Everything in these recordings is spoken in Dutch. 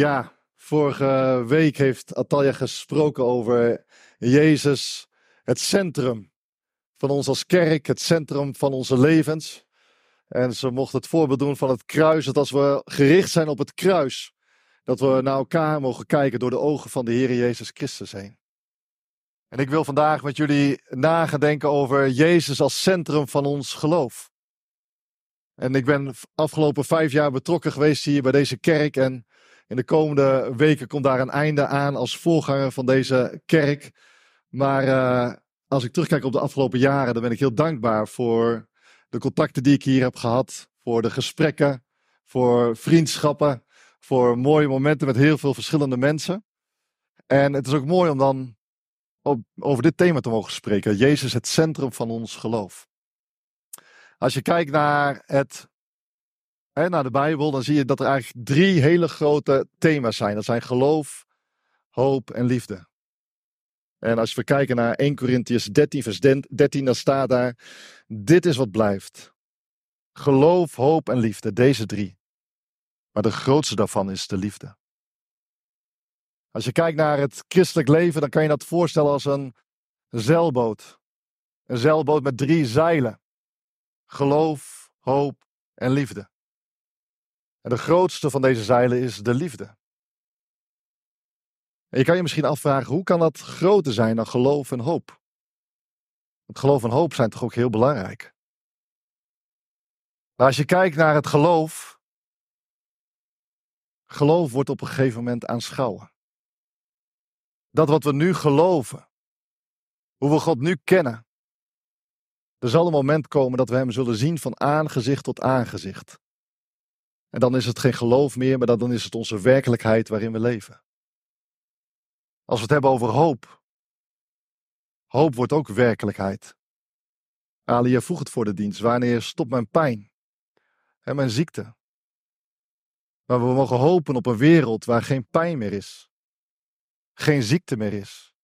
Ja, vorige week heeft Atalja gesproken over Jezus, het centrum van ons als kerk, het centrum van onze levens. En ze mocht het voorbeeld doen van het kruis, dat als we gericht zijn op het kruis, dat we naar elkaar mogen kijken door de ogen van de Heer Jezus Christus heen. En ik wil vandaag met jullie nagedenken over Jezus als centrum van ons geloof. En ik ben afgelopen vijf jaar betrokken geweest hier bij deze kerk. En in de komende weken komt daar een einde aan als voorganger van deze kerk. Maar uh, als ik terugkijk op de afgelopen jaren, dan ben ik heel dankbaar voor de contacten die ik hier heb gehad. Voor de gesprekken, voor vriendschappen, voor mooie momenten met heel veel verschillende mensen. En het is ook mooi om dan op, over dit thema te mogen spreken. Jezus het centrum van ons geloof. Als je kijkt naar, het, hè, naar de Bijbel, dan zie je dat er eigenlijk drie hele grote thema's zijn. Dat zijn geloof, hoop en liefde. En als we kijken naar 1 Corinthians 13, vers 13, dan staat daar: Dit is wat blijft. Geloof, hoop en liefde, deze drie. Maar de grootste daarvan is de liefde. Als je kijkt naar het christelijk leven, dan kan je dat voorstellen als een zeilboot. Een zeilboot met drie zeilen geloof, hoop en liefde. En de grootste van deze zeilen is de liefde. En je kan je misschien afvragen, hoe kan dat groter zijn dan geloof en hoop? Want geloof en hoop zijn toch ook heel belangrijk. Maar als je kijkt naar het geloof, geloof wordt op een gegeven moment aanschouwen. Dat wat we nu geloven, hoe we God nu kennen, er zal een moment komen dat we Hem zullen zien van aangezicht tot aangezicht. En dan is het geen geloof meer, maar dan is het onze werkelijkheid waarin we leven. Als we het hebben over hoop. Hoop wordt ook werkelijkheid. Alia vroeg het voor de dienst. Wanneer stopt mijn pijn en mijn ziekte? Maar we mogen hopen op een wereld waar geen pijn meer is. Geen ziekte meer is.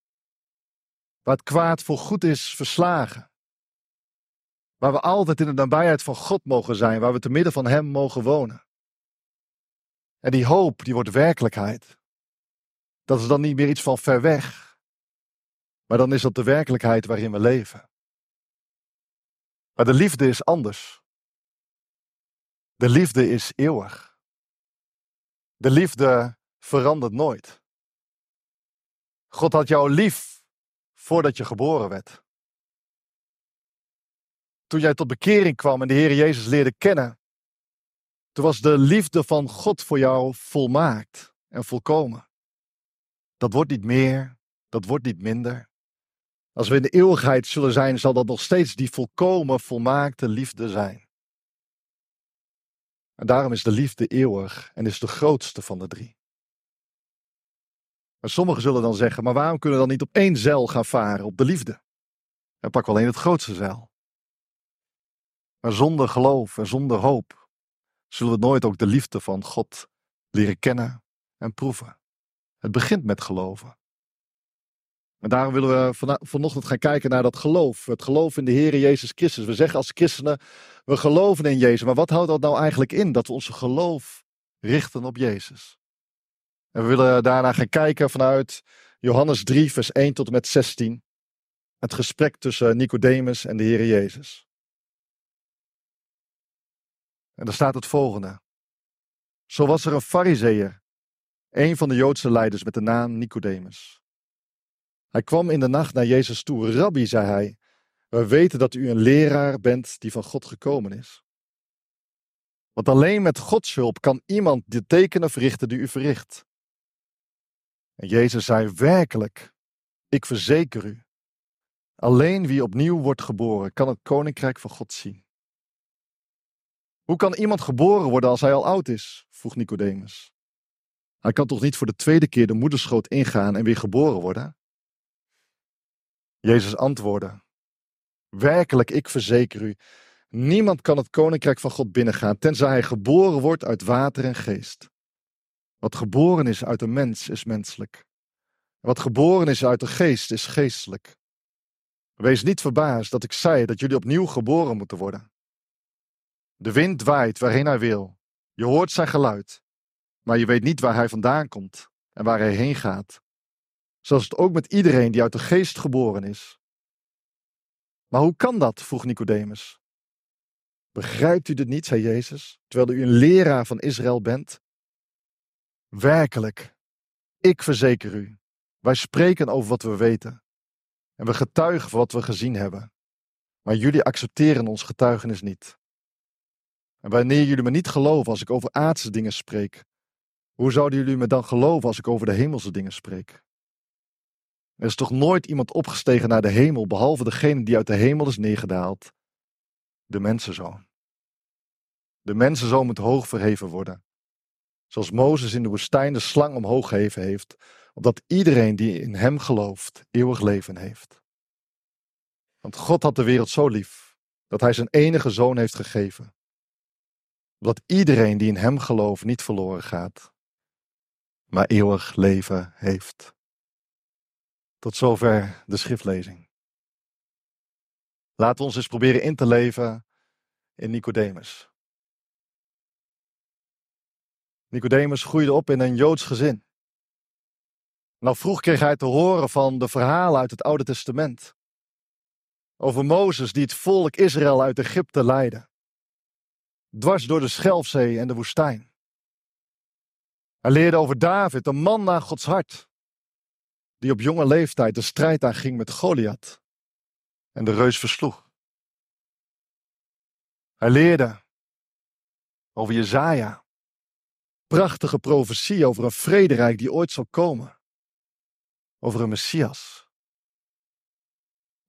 Waar het kwaad voor goed is verslagen. Waar we altijd in de nabijheid van God mogen zijn, waar we te midden van Hem mogen wonen. En die hoop, die wordt werkelijkheid. Dat is dan niet meer iets van ver weg, maar dan is dat de werkelijkheid waarin we leven. Maar de liefde is anders. De liefde is eeuwig. De liefde verandert nooit. God had jou lief voordat je geboren werd. Toen jij tot bekering kwam en de Heer Jezus leerde kennen, toen was de liefde van God voor jou volmaakt en volkomen. Dat wordt niet meer, dat wordt niet minder. Als we in de eeuwigheid zullen zijn, zal dat nog steeds die volkomen, volmaakte liefde zijn. En daarom is de liefde eeuwig en is de grootste van de drie. Maar sommigen zullen dan zeggen, maar waarom kunnen we dan niet op één zeil gaan varen, op de liefde? En pak alleen het grootste zeil. Maar zonder geloof en zonder hoop zullen we nooit ook de liefde van God leren kennen en proeven. Het begint met geloven. En daarom willen we vanochtend gaan kijken naar dat geloof. Het geloof in de Heer Jezus Christus. We zeggen als christenen, we geloven in Jezus. Maar wat houdt dat nou eigenlijk in? Dat we onze geloof richten op Jezus. En we willen daarna gaan kijken vanuit Johannes 3, vers 1 tot en met 16. Het gesprek tussen Nicodemus en de Heer Jezus. En daar staat het volgende. Zo was er een fariseer, een van de Joodse leiders met de naam Nicodemus. Hij kwam in de nacht naar Jezus toe. Rabbi, zei hij, we weten dat u een leraar bent die van God gekomen is. Want alleen met Gods hulp kan iemand de tekenen verrichten die u verricht. En Jezus zei werkelijk, ik verzeker u, alleen wie opnieuw wordt geboren kan het koninkrijk van God zien. Hoe kan iemand geboren worden als hij al oud is? vroeg Nicodemus. Hij kan toch niet voor de tweede keer de moederschoot ingaan en weer geboren worden? Jezus antwoordde: Werkelijk, ik verzeker u, niemand kan het koninkrijk van God binnengaan, tenzij hij geboren wordt uit water en geest. Wat geboren is uit een mens, is menselijk. Wat geboren is uit de geest, is geestelijk. Wees niet verbaasd dat ik zei dat jullie opnieuw geboren moeten worden. De wind waait waarheen hij wil. Je hoort zijn geluid, maar je weet niet waar hij vandaan komt en waar hij heen gaat. Zoals het ook met iedereen die uit de geest geboren is. Maar hoe kan dat? vroeg Nicodemus. Begrijpt u dit niet, zei Jezus, terwijl u een leraar van Israël bent? Werkelijk, ik verzeker u, wij spreken over wat we weten. En we getuigen van wat we gezien hebben. Maar jullie accepteren ons getuigenis niet. En wanneer jullie me niet geloven als ik over aardse dingen spreek, hoe zouden jullie me dan geloven als ik over de hemelse dingen spreek? Er is toch nooit iemand opgestegen naar de hemel, behalve degene die uit de hemel is neergedaald, de mensenzoon. De mensenzoon moet hoog verheven worden, zoals Mozes in de woestijn de slang omhoog geheven heeft, opdat iedereen die in hem gelooft eeuwig leven heeft. Want God had de wereld zo lief, dat hij zijn enige zoon heeft gegeven, opdat iedereen die in hem gelooft niet verloren gaat, maar eeuwig leven heeft. Tot zover de schriftlezing. Laten we ons eens proberen in te leven in Nicodemus. Nicodemus groeide op in een Joods gezin. Nou vroeg kreeg hij te horen van de verhalen uit het Oude Testament. Over Mozes die het volk Israël uit Egypte leidde. Dwars door de Schelfzee en de woestijn. Hij leerde over David, een man naar Gods hart. Die op jonge leeftijd de strijd aanging met Goliath. En de reus versloeg. Hij leerde over Jezaja. Prachtige profetie over een vrederijk die ooit zal komen. Over een Messias.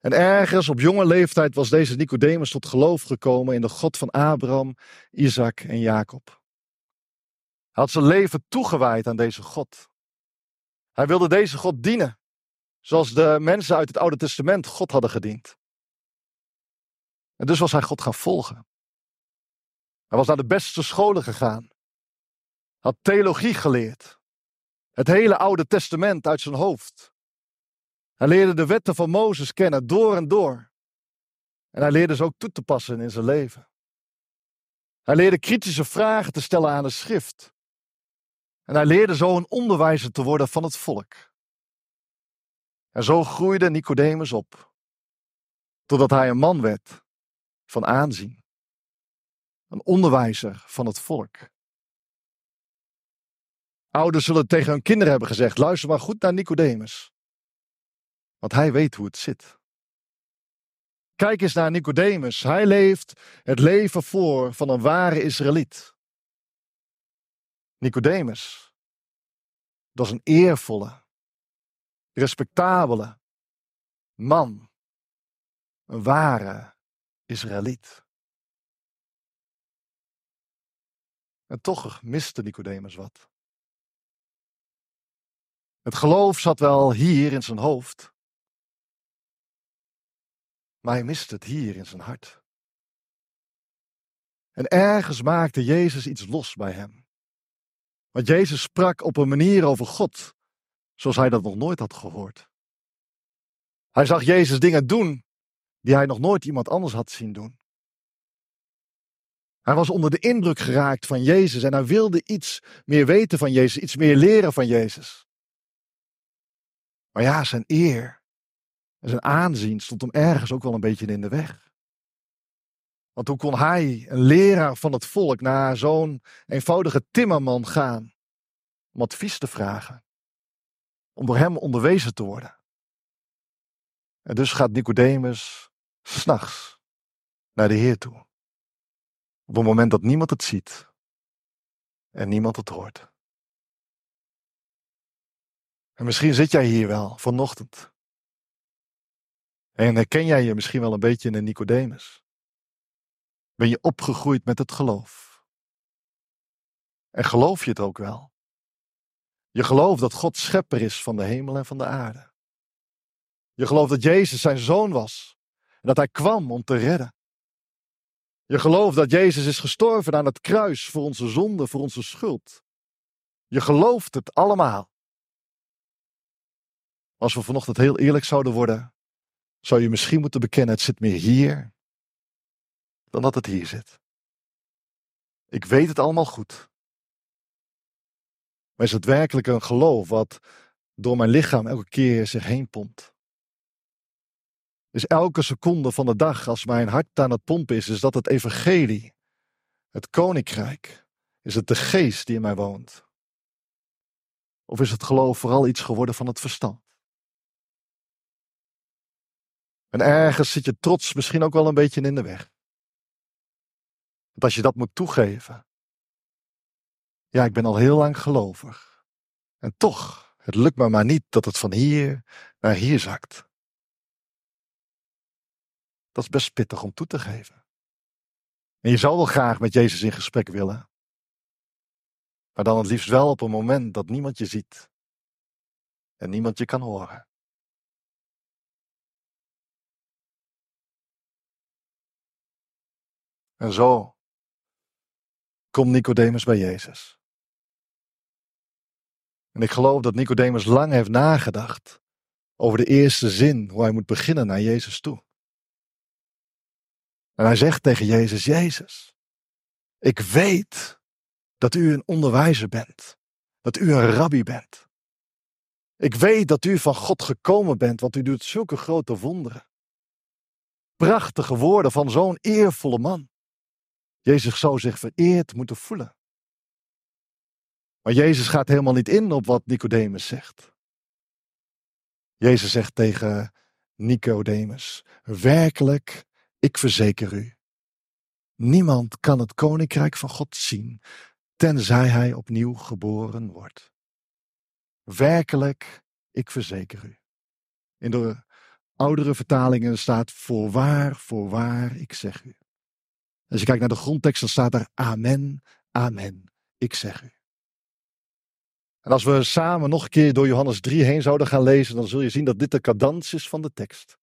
En ergens op jonge leeftijd was deze Nicodemus tot geloof gekomen in de God van Abraham, Isaac en Jacob. Hij had zijn leven toegewijd aan deze God. Hij wilde deze God dienen, zoals de mensen uit het Oude Testament God hadden gediend. En dus was hij God gaan volgen. Hij was naar de beste scholen gegaan. Had theologie geleerd. Het hele Oude Testament uit zijn hoofd. Hij leerde de wetten van Mozes kennen door en door. En hij leerde ze ook toe te passen in zijn leven. Hij leerde kritische vragen te stellen aan de schrift. En hij leerde zo een onderwijzer te worden van het volk. En zo groeide Nicodemus op, totdat hij een man werd van aanzien. Een onderwijzer van het volk. Ouders zullen tegen hun kinderen hebben gezegd: luister maar goed naar Nicodemus. Want hij weet hoe het zit. Kijk eens naar Nicodemus. Hij leeft het leven voor van een ware Israëliet. Nicodemus. Dat is een eervolle, respectabele man. Een ware Israëliet. En toch miste Nicodemus wat. Het geloof zat wel hier in zijn hoofd, maar hij miste het hier in zijn hart. En ergens maakte Jezus iets los bij hem. Want Jezus sprak op een manier over God, zoals hij dat nog nooit had gehoord. Hij zag Jezus dingen doen die hij nog nooit iemand anders had zien doen. Hij was onder de indruk geraakt van Jezus en hij wilde iets meer weten van Jezus, iets meer leren van Jezus. Maar ja, zijn eer en zijn aanzien stond hem ergens ook wel een beetje in de weg. Want hoe kon hij, een leraar van het volk, naar zo'n eenvoudige timmerman gaan om advies te vragen? Om door hem onderwezen te worden. En dus gaat Nicodemus s'nachts naar de Heer toe. Op het moment dat niemand het ziet en niemand het hoort. En misschien zit jij hier wel vanochtend. En herken jij je misschien wel een beetje in een Nicodemus. Ben je opgegroeid met het geloof? En geloof je het ook wel? Je gelooft dat God schepper is van de hemel en van de aarde. Je gelooft dat Jezus zijn zoon was en dat hij kwam om te redden. Je gelooft dat Jezus is gestorven aan het kruis voor onze zonde, voor onze schuld. Je gelooft het allemaal. Als we vanochtend heel eerlijk zouden worden, zou je misschien moeten bekennen: het zit meer hier dan dat het hier zit. Ik weet het allemaal goed. Maar is het werkelijk een geloof wat door mijn lichaam elke keer zich heen pompt? Is elke seconde van de dag, als mijn hart aan het pompen is, is dat het evangelie, het koninkrijk? Is het de geest die in mij woont? Of is het geloof vooral iets geworden van het verstand? En ergens zit je trots misschien ook wel een beetje in de weg. Want als je dat moet toegeven. Ja, ik ben al heel lang gelovig. En toch, het lukt me maar niet dat het van hier naar hier zakt. Dat is best pittig om toe te geven. En je zou wel graag met Jezus in gesprek willen. Maar dan het liefst wel op een moment dat niemand je ziet. En niemand je kan horen. En zo komt Nicodemus bij Jezus. En ik geloof dat Nicodemus lang heeft nagedacht over de eerste zin, hoe hij moet beginnen naar Jezus toe. En hij zegt tegen Jezus, Jezus, ik weet dat u een onderwijzer bent, dat u een rabbi bent. Ik weet dat u van God gekomen bent, want u doet zulke grote wonderen. Prachtige woorden van zo'n eervolle man. Jezus zou zich vereerd moeten voelen. Maar Jezus gaat helemaal niet in op wat Nicodemus zegt. Jezus zegt tegen Nicodemus: Werkelijk, ik verzeker u. Niemand kan het koninkrijk van God zien, tenzij hij opnieuw geboren wordt. Werkelijk, ik verzeker u. In de oudere vertalingen staat voorwaar, voorwaar, ik zeg u. Als je kijkt naar de grondtekst, dan staat er Amen, Amen, ik zeg u. En als we samen nog een keer door Johannes 3 heen zouden gaan lezen, dan zul je zien dat dit de cadans is van de tekst.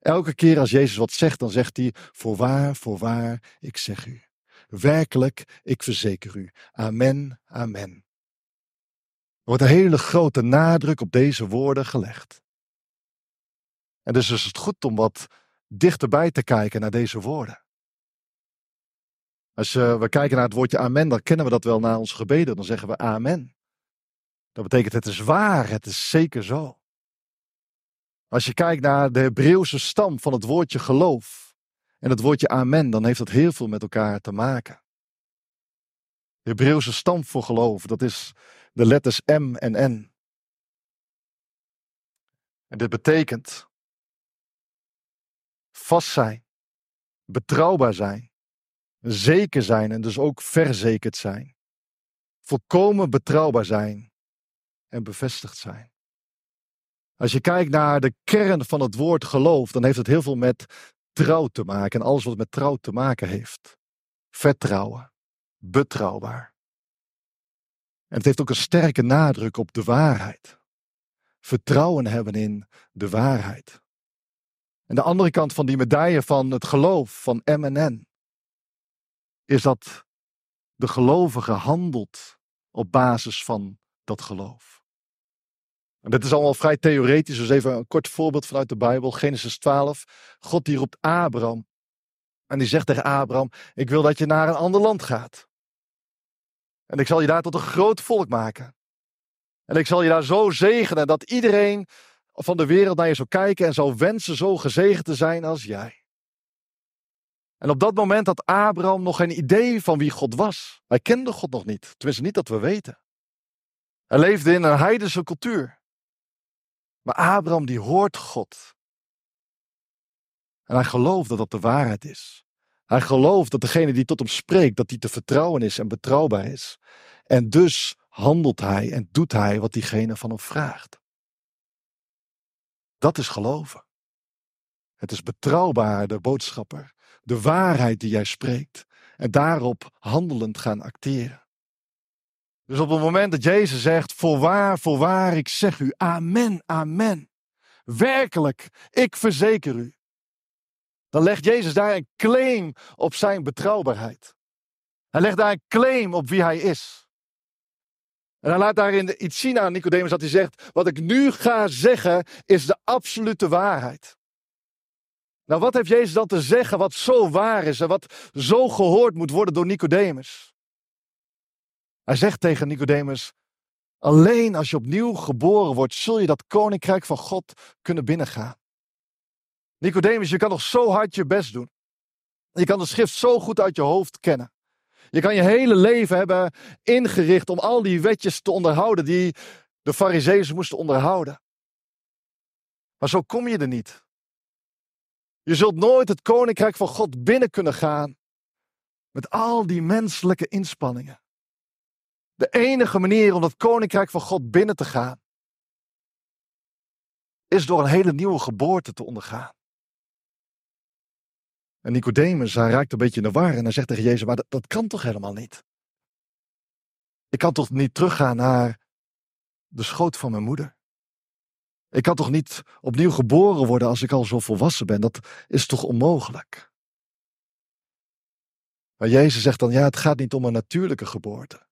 Elke keer als Jezus wat zegt, dan zegt hij: Voorwaar, voorwaar, ik zeg u. Werkelijk, ik verzeker u. Amen, amen. Er wordt een hele grote nadruk op deze woorden gelegd. En dus is het goed om wat dichterbij te kijken naar deze woorden. Als uh, we kijken naar het woordje amen, dan kennen we dat wel na ons gebeden. Dan zeggen we amen. Dat betekent het is waar, het is zeker zo. Als je kijkt naar de Hebreeuwse stam van het woordje geloof en het woordje amen, dan heeft dat heel veel met elkaar te maken. De Hebreeuwse stam voor geloof, dat is de letters M en N. En dit betekent vast zijn, betrouwbaar zijn, zeker zijn en dus ook verzekerd zijn. Volkomen betrouwbaar zijn en bevestigd zijn. Als je kijkt naar de kern van het woord geloof, dan heeft het heel veel met trouw te maken en alles wat met trouw te maken heeft. Vertrouwen, betrouwbaar. En het heeft ook een sterke nadruk op de waarheid. Vertrouwen hebben in de waarheid. En de andere kant van die medaille van het geloof van MNN is dat de gelovige handelt op basis van dat geloof. En dit is allemaal vrij theoretisch, dus even een kort voorbeeld vanuit de Bijbel. Genesis 12. God die roept Abraham. En die zegt tegen Abraham, ik wil dat je naar een ander land gaat. En ik zal je daar tot een groot volk maken. En ik zal je daar zo zegenen dat iedereen van de wereld naar je zou kijken en zou wensen zo gezegend te zijn als jij. En op dat moment had Abraham nog geen idee van wie God was. Hij kende God nog niet, tenminste niet dat we weten. Hij leefde in een heidense cultuur. Maar Abraham die hoort God. En hij gelooft dat dat de waarheid is. Hij gelooft dat degene die tot hem spreekt, dat die te vertrouwen is en betrouwbaar is. En dus handelt hij en doet hij wat diegene van hem vraagt. Dat is geloven. Het is betrouwbaar, de boodschapper de waarheid die jij spreekt. En daarop handelend gaan acteren. Dus op het moment dat Jezus zegt, voorwaar, voorwaar, ik zeg u, amen, amen. Werkelijk, ik verzeker u. Dan legt Jezus daar een claim op zijn betrouwbaarheid. Hij legt daar een claim op wie hij is. En hij laat daarin iets zien aan Nicodemus dat hij zegt, wat ik nu ga zeggen is de absolute waarheid. Nou, wat heeft Jezus dan te zeggen wat zo waar is en wat zo gehoord moet worden door Nicodemus? Hij zegt tegen Nicodemus: Alleen als je opnieuw geboren wordt, zul je dat koninkrijk van God kunnen binnengaan. Nicodemus, je kan nog zo hard je best doen. Je kan de schrift zo goed uit je hoofd kennen. Je kan je hele leven hebben ingericht om al die wetjes te onderhouden die de fariseeën moesten onderhouden. Maar zo kom je er niet. Je zult nooit het koninkrijk van God binnen kunnen gaan met al die menselijke inspanningen. De enige manier om het koninkrijk van God binnen te gaan, is door een hele nieuwe geboorte te ondergaan. En Nicodemus, hij raakt een beetje in de war en hij zegt tegen Jezus, maar dat, dat kan toch helemaal niet? Ik kan toch niet teruggaan naar de schoot van mijn moeder? Ik kan toch niet opnieuw geboren worden als ik al zo volwassen ben? Dat is toch onmogelijk? Maar Jezus zegt dan, ja, het gaat niet om een natuurlijke geboorte.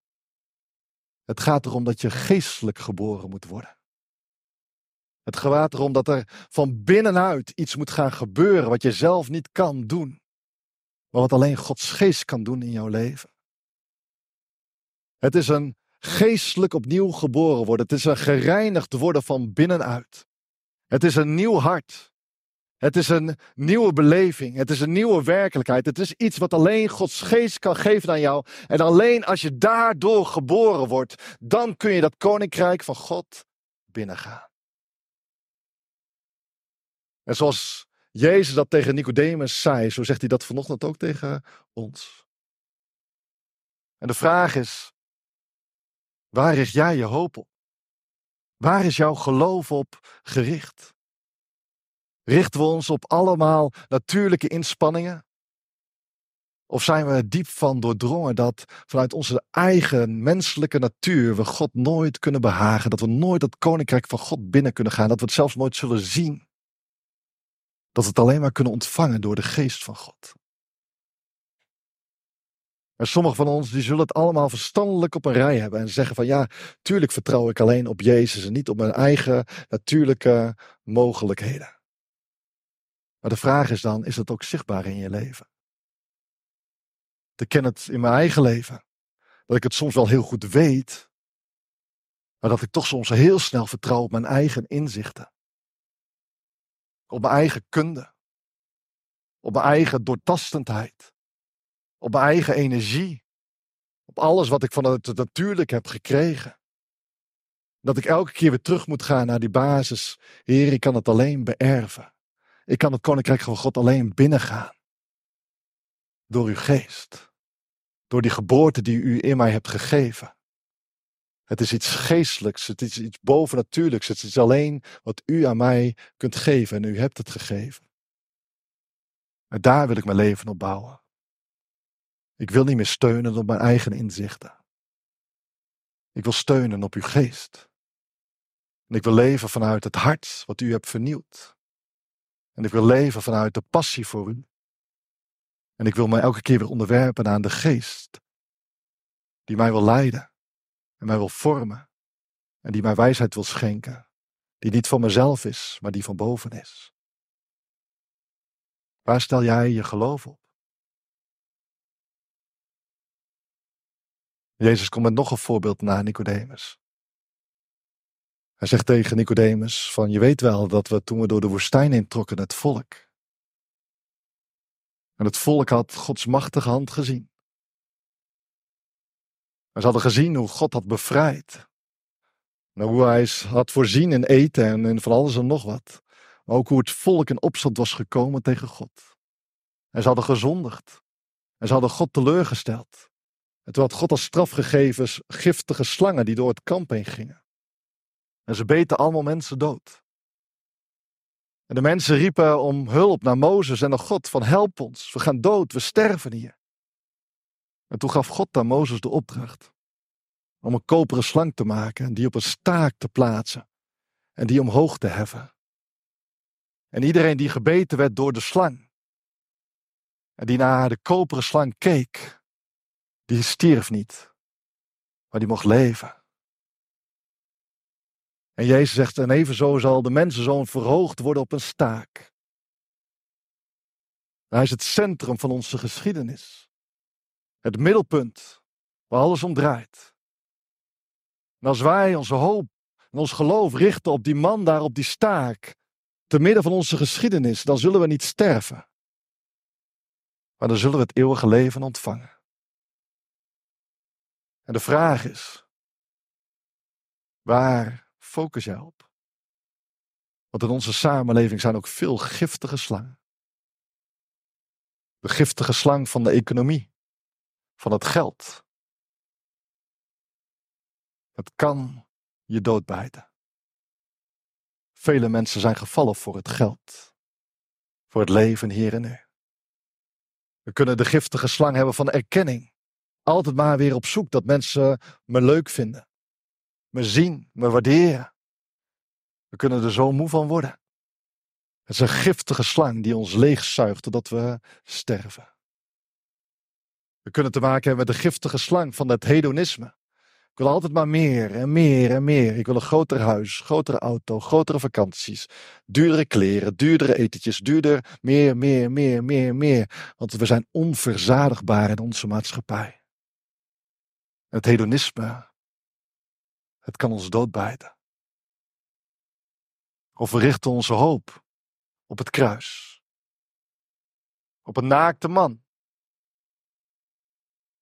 Het gaat erom dat je geestelijk geboren moet worden. Het gaat erom dat er van binnenuit iets moet gaan gebeuren wat je zelf niet kan doen. Maar wat alleen Gods geest kan doen in jouw leven. Het is een geestelijk opnieuw geboren worden. Het is een gereinigd worden van binnenuit. Het is een nieuw hart. Het is een nieuwe beleving. Het is een nieuwe werkelijkheid. Het is iets wat alleen Gods geest kan geven aan jou. En alleen als je daardoor geboren wordt, dan kun je dat koninkrijk van God binnengaan. En zoals Jezus dat tegen Nicodemus zei, zo zegt hij dat vanochtend ook tegen ons. En de vraag is, waar richt jij je hoop op? Waar is jouw geloof op gericht? Richten we ons op allemaal natuurlijke inspanningen? Of zijn we diep van doordrongen dat vanuit onze eigen menselijke natuur we God nooit kunnen behagen, dat we nooit het koninkrijk van God binnen kunnen gaan, dat we het zelfs nooit zullen zien? Dat we het alleen maar kunnen ontvangen door de geest van God. En sommigen van ons die zullen het allemaal verstandelijk op een rij hebben en zeggen van ja, tuurlijk vertrouw ik alleen op Jezus en niet op mijn eigen natuurlijke mogelijkheden. Maar de vraag is dan, is het ook zichtbaar in je leven? Ik ken het in mijn eigen leven. Dat ik het soms wel heel goed weet, maar dat ik toch soms heel snel vertrouw op mijn eigen inzichten. Op mijn eigen kunde. Op mijn eigen doortastendheid. Op mijn eigen energie. Op alles wat ik van het natuurlijk heb gekregen. Dat ik elke keer weer terug moet gaan naar die basis. Heer, ik kan het alleen beërven. Ik kan het koninkrijk van God alleen binnengaan. Door uw geest. Door die geboorte die u in mij hebt gegeven. Het is iets geestelijks, het is iets bovennatuurlijks. Het is alleen wat u aan mij kunt geven en u hebt het gegeven. En daar wil ik mijn leven op bouwen. Ik wil niet meer steunen op mijn eigen inzichten. Ik wil steunen op uw geest. En ik wil leven vanuit het hart wat u hebt vernieuwd. En ik wil leven vanuit de passie voor u. En ik wil mij elke keer weer onderwerpen aan de geest. Die mij wil leiden. En mij wil vormen. En die mij wijsheid wil schenken. Die niet van mezelf is, maar die van boven is. Waar stel jij je geloof op? Jezus komt met nog een voorbeeld na Nicodemus. Hij zegt tegen Nicodemus van je weet wel dat we toen we door de woestijn introkken het volk. En het volk had Gods machtige hand gezien. En ze hadden gezien hoe God had bevrijd. En hoe hij had voorzien in eten en in van alles en nog wat. Maar ook hoe het volk in opstand was gekomen tegen God. En ze hadden gezondigd. En ze hadden God teleurgesteld. En toen had God als straf gegeven giftige slangen die door het kamp heen gingen. En ze beten allemaal mensen dood. En de mensen riepen om hulp naar Mozes en naar God van help ons, we gaan dood, we sterven hier. En toen gaf God aan Mozes de opdracht om een koperen slang te maken en die op een staak te plaatsen en die omhoog te heffen. En iedereen die gebeten werd door de slang en die naar de koperen slang keek, die stierf niet, maar die mocht leven. En Jezus zegt, en evenzo zal de mensenzoon verhoogd worden op een staak. Hij is het centrum van onze geschiedenis. Het middelpunt waar alles om draait. En als wij onze hoop en ons geloof richten op die man daar op die staak, te midden van onze geschiedenis, dan zullen we niet sterven. Maar dan zullen we het eeuwige leven ontvangen. En de vraag is, waar focus jij op? Want in onze samenleving zijn ook veel giftige slangen. De giftige slang van de economie, van het geld. Het kan je doodbijten. Vele mensen zijn gevallen voor het geld, voor het leven hier en nu. We kunnen de giftige slang hebben van erkenning. Altijd maar weer op zoek dat mensen me leuk vinden, me zien, me waarderen. We kunnen er zo moe van worden. Het is een giftige slang die ons leegzuigt totdat we sterven. We kunnen te maken hebben met de giftige slang van het hedonisme. Ik wil altijd maar meer en meer en meer. Ik wil een groter huis, grotere auto, grotere vakanties, duurdere kleren, duurdere etentjes, duurder, meer, meer, meer, meer, meer. Want we zijn onverzadigbaar in onze maatschappij. Het hedonisme, het kan ons doodbijten. Of we richten onze hoop op het kruis. Op een naakte man.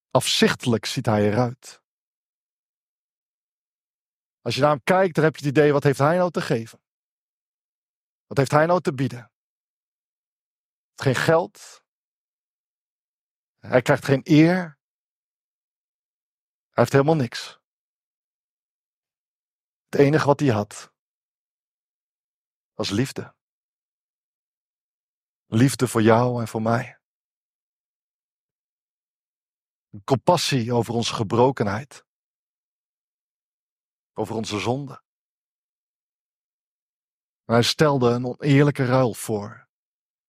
Afzichtelijk ziet hij eruit. Als je naar hem kijkt, dan heb je het idee, wat heeft hij nou te geven? Wat heeft hij nou te bieden? Geen geld. Hij krijgt geen eer. Hij heeft helemaal niks. Het enige wat hij had, was liefde. Liefde voor jou en voor mij. Compassie over onze gebrokenheid. Over onze zonde. hij stelde een oneerlijke ruil voor.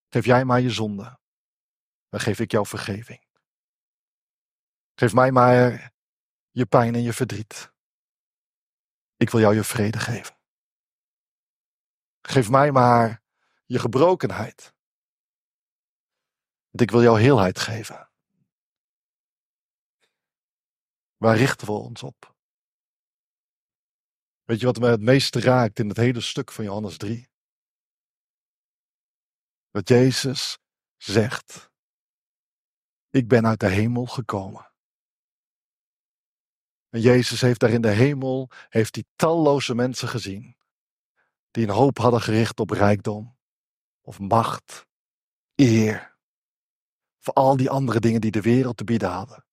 Geef jij maar je zonde, dan geef ik jou vergeving. Geef mij maar je pijn en je verdriet. Ik wil jou je vrede geven. Geef mij maar je gebrokenheid. Want ik wil jou heelheid geven. Waar richten we ons op? Weet je wat me het meeste raakt in het hele stuk van Johannes 3? Dat Jezus zegt: Ik ben uit de hemel gekomen. En Jezus heeft daar in de hemel heeft hij talloze mensen gezien die een hoop hadden gericht op rijkdom of macht, eer, voor al die andere dingen die de wereld te bieden hadden.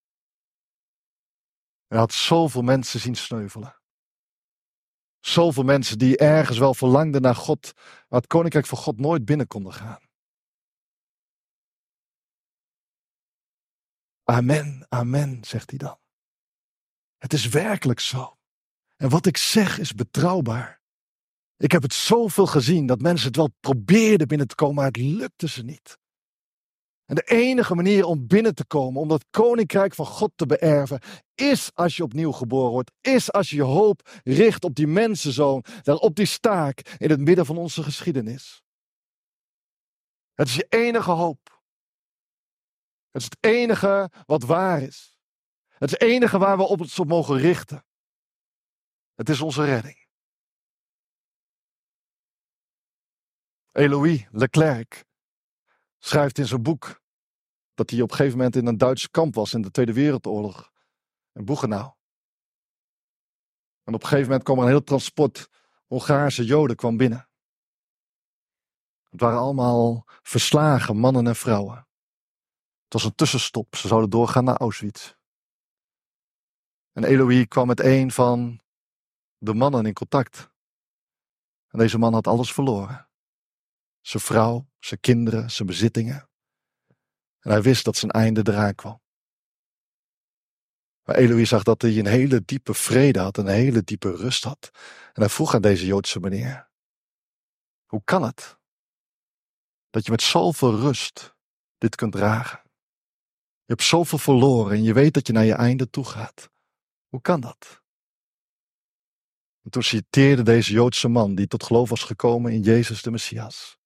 Hij had zoveel mensen zien sneuvelen. Zoveel mensen die ergens wel verlangden naar God, maar het koninkrijk van God nooit binnen konden gaan. Amen, amen, zegt hij dan. Het is werkelijk zo. En wat ik zeg is betrouwbaar. Ik heb het zoveel gezien dat mensen het wel probeerden binnen te komen, maar het lukte ze niet. En de enige manier om binnen te komen, om dat koninkrijk van God te beërven, is als je opnieuw geboren wordt. Is als je je hoop richt op die mensenzoon, daar op die staak in het midden van onze geschiedenis. Het is je enige hoop. Het is het enige wat waar is. Het enige waar we op ons op mogen richten. Het is onze redding. Eloïse Leclerc schrijft in zijn boek dat hij op een gegeven moment in een Duits kamp was in de Tweede Wereldoorlog. In Boegenau. En op een gegeven moment kwam een heel transport Hongaarse Joden kwam binnen. Het waren allemaal verslagen mannen en vrouwen. Het was een tussenstop. Ze zouden doorgaan naar Auschwitz. En Eloï kwam met een van de mannen in contact. En deze man had alles verloren zijn vrouw, zijn kinderen, zijn bezittingen. En hij wist dat zijn einde eraan kwam. Maar Eloï zag dat hij een hele diepe vrede had, een hele diepe rust had. En hij vroeg aan deze Joodse meneer: Hoe kan het dat je met zoveel rust dit kunt dragen? Je hebt zoveel verloren en je weet dat je naar je einde toe gaat. Hoe kan dat? En toen citeerde deze Joodse man die tot geloof was gekomen in Jezus de Messias.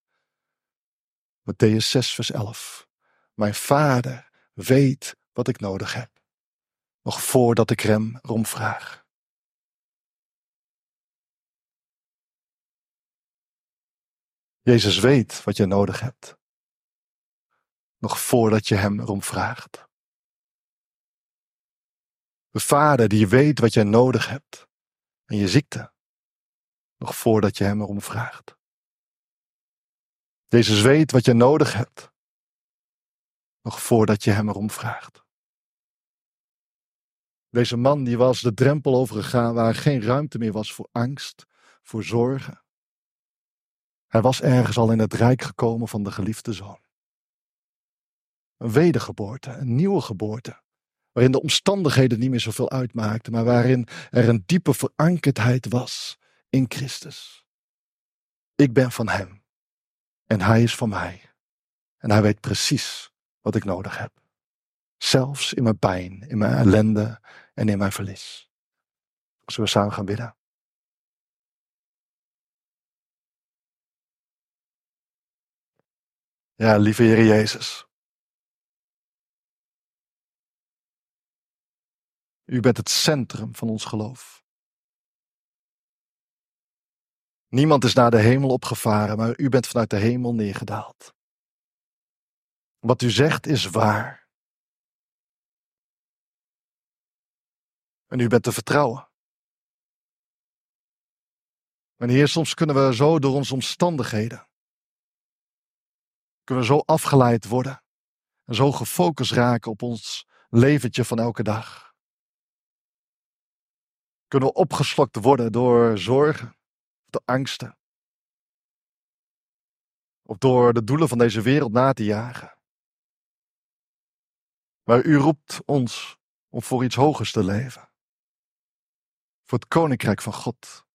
Matthäus 6, vers 11. Mijn vader weet wat ik nodig heb, nog voordat ik hem vraag. Jezus weet wat je nodig hebt, nog voordat je hem erom vraagt. De Vader die weet wat jij nodig hebt en je ziekte. Nog voordat je hem erom vraagt. Jezus weet wat je nodig hebt. Nog voordat je hem erom vraagt. Deze man die was de drempel overgegaan waar geen ruimte meer was voor angst, voor zorgen. Hij was ergens al in het rijk gekomen van de geliefde zoon. Een wedergeboorte, een nieuwe geboorte, waarin de omstandigheden niet meer zoveel uitmaakten, maar waarin er een diepe verankerdheid was in Christus. Ik ben van Hem en Hij is van mij. En Hij weet precies wat ik nodig heb. Zelfs in mijn pijn, in mijn ellende en in mijn verlies. Zullen we samen gaan bidden? Ja, lieve Heer Jezus. U bent het centrum van ons geloof. Niemand is naar de hemel opgevaren, maar u bent vanuit de hemel neergedaald. Wat u zegt is waar. En u bent te vertrouwen. En Heer, soms kunnen we zo door onze omstandigheden, kunnen we zo afgeleid worden en zo gefocust raken op ons leventje van elke dag. Kunnen opgeslokt worden door zorgen, door angsten, of door de doelen van deze wereld na te jagen. Maar u roept ons om voor iets hogers te leven. Voor het koninkrijk van God.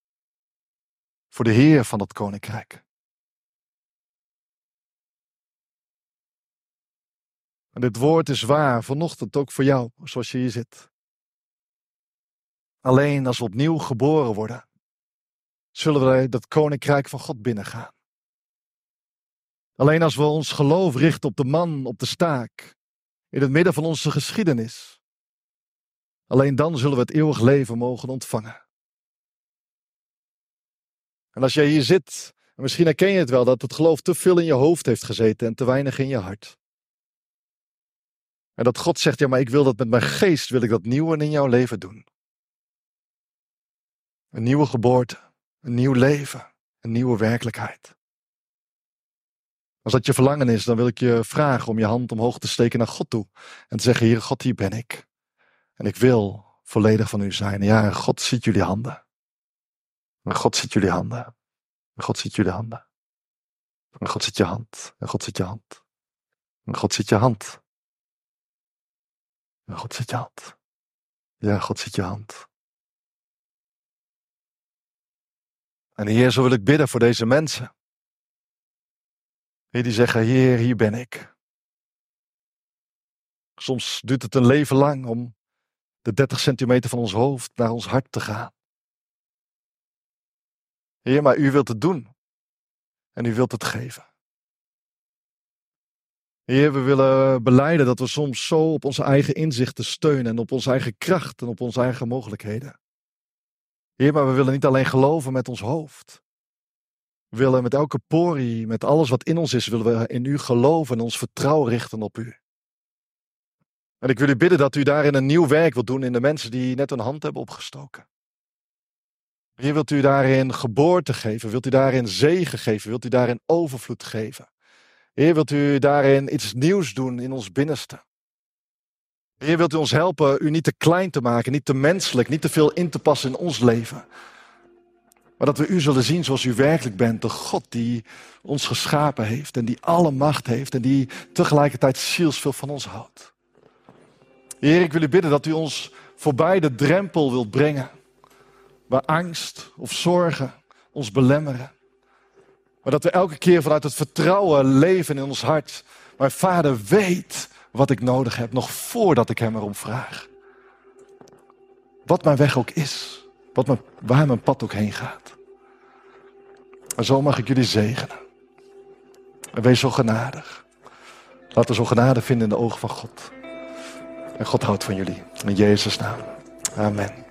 Voor de Heer van dat koninkrijk. En dit woord is waar vanochtend ook voor jou, zoals je hier zit. Alleen als we opnieuw geboren worden, zullen wij dat koninkrijk van God binnengaan. Alleen als we ons geloof richten op de man op de staak, in het midden van onze geschiedenis. Alleen dan zullen we het eeuwig leven mogen ontvangen. En als jij hier zit, en misschien herken je het wel, dat het geloof te veel in je hoofd heeft gezeten en te weinig in je hart. En dat God zegt, ja, maar ik wil dat met mijn geest, wil ik dat nieuwe in jouw leven doen. Een nieuwe geboorte, een nieuw leven, een nieuwe werkelijkheid. Als dat je verlangen is, dan wil ik je vragen om je hand omhoog te steken naar God toe. En te zeggen, Heer God, hier ben ik. En ik wil volledig van u zijn. Ja, God ziet jullie handen. En God ziet jullie handen. En God ziet jullie handen. En God ziet je hand. En God ziet je hand. En God ziet je hand. God ziet je hand. Ja, God ziet je hand. En Heer, zo wil ik bidden voor deze mensen. Heer, die zeggen, Heer, hier ben ik. Soms duurt het een leven lang om de 30 centimeter van ons hoofd naar ons hart te gaan. Heer, maar u wilt het doen. En u wilt het geven. Heer, we willen beleiden dat we soms zo op onze eigen inzichten steunen en op onze eigen kracht en op onze eigen mogelijkheden. Heer, maar we willen niet alleen geloven met ons hoofd. We willen met elke porie, met alles wat in ons is, willen we in u geloven en ons vertrouwen richten op u. En ik wil u bidden dat u daarin een nieuw werk wilt doen in de mensen die net een hand hebben opgestoken. Heer, wilt u daarin geboorte geven? Wilt u daarin zegen geven? Wilt u daarin overvloed geven? Heer, wilt u daarin iets nieuws doen in ons binnenste? Heer, wilt u ons helpen u niet te klein te maken, niet te menselijk, niet te veel in te passen in ons leven. Maar dat we u zullen zien zoals u werkelijk bent. De God die ons geschapen heeft en die alle macht heeft en die tegelijkertijd zielsveel van ons houdt. Heer, ik wil u bidden dat u ons voorbij de drempel wilt brengen. Waar angst of zorgen ons belemmeren. Maar dat we elke keer vanuit het vertrouwen leven in ons hart. Maar Vader weet wat ik nodig heb, nog voordat ik Hem erom vraag. Wat mijn weg ook is, wat mijn, waar mijn pad ook heen gaat. En zo mag ik jullie zegenen. En wees zo genadig. Laten we zo genade vinden in de ogen van God. En God houdt van jullie. In Jezus' naam. Amen.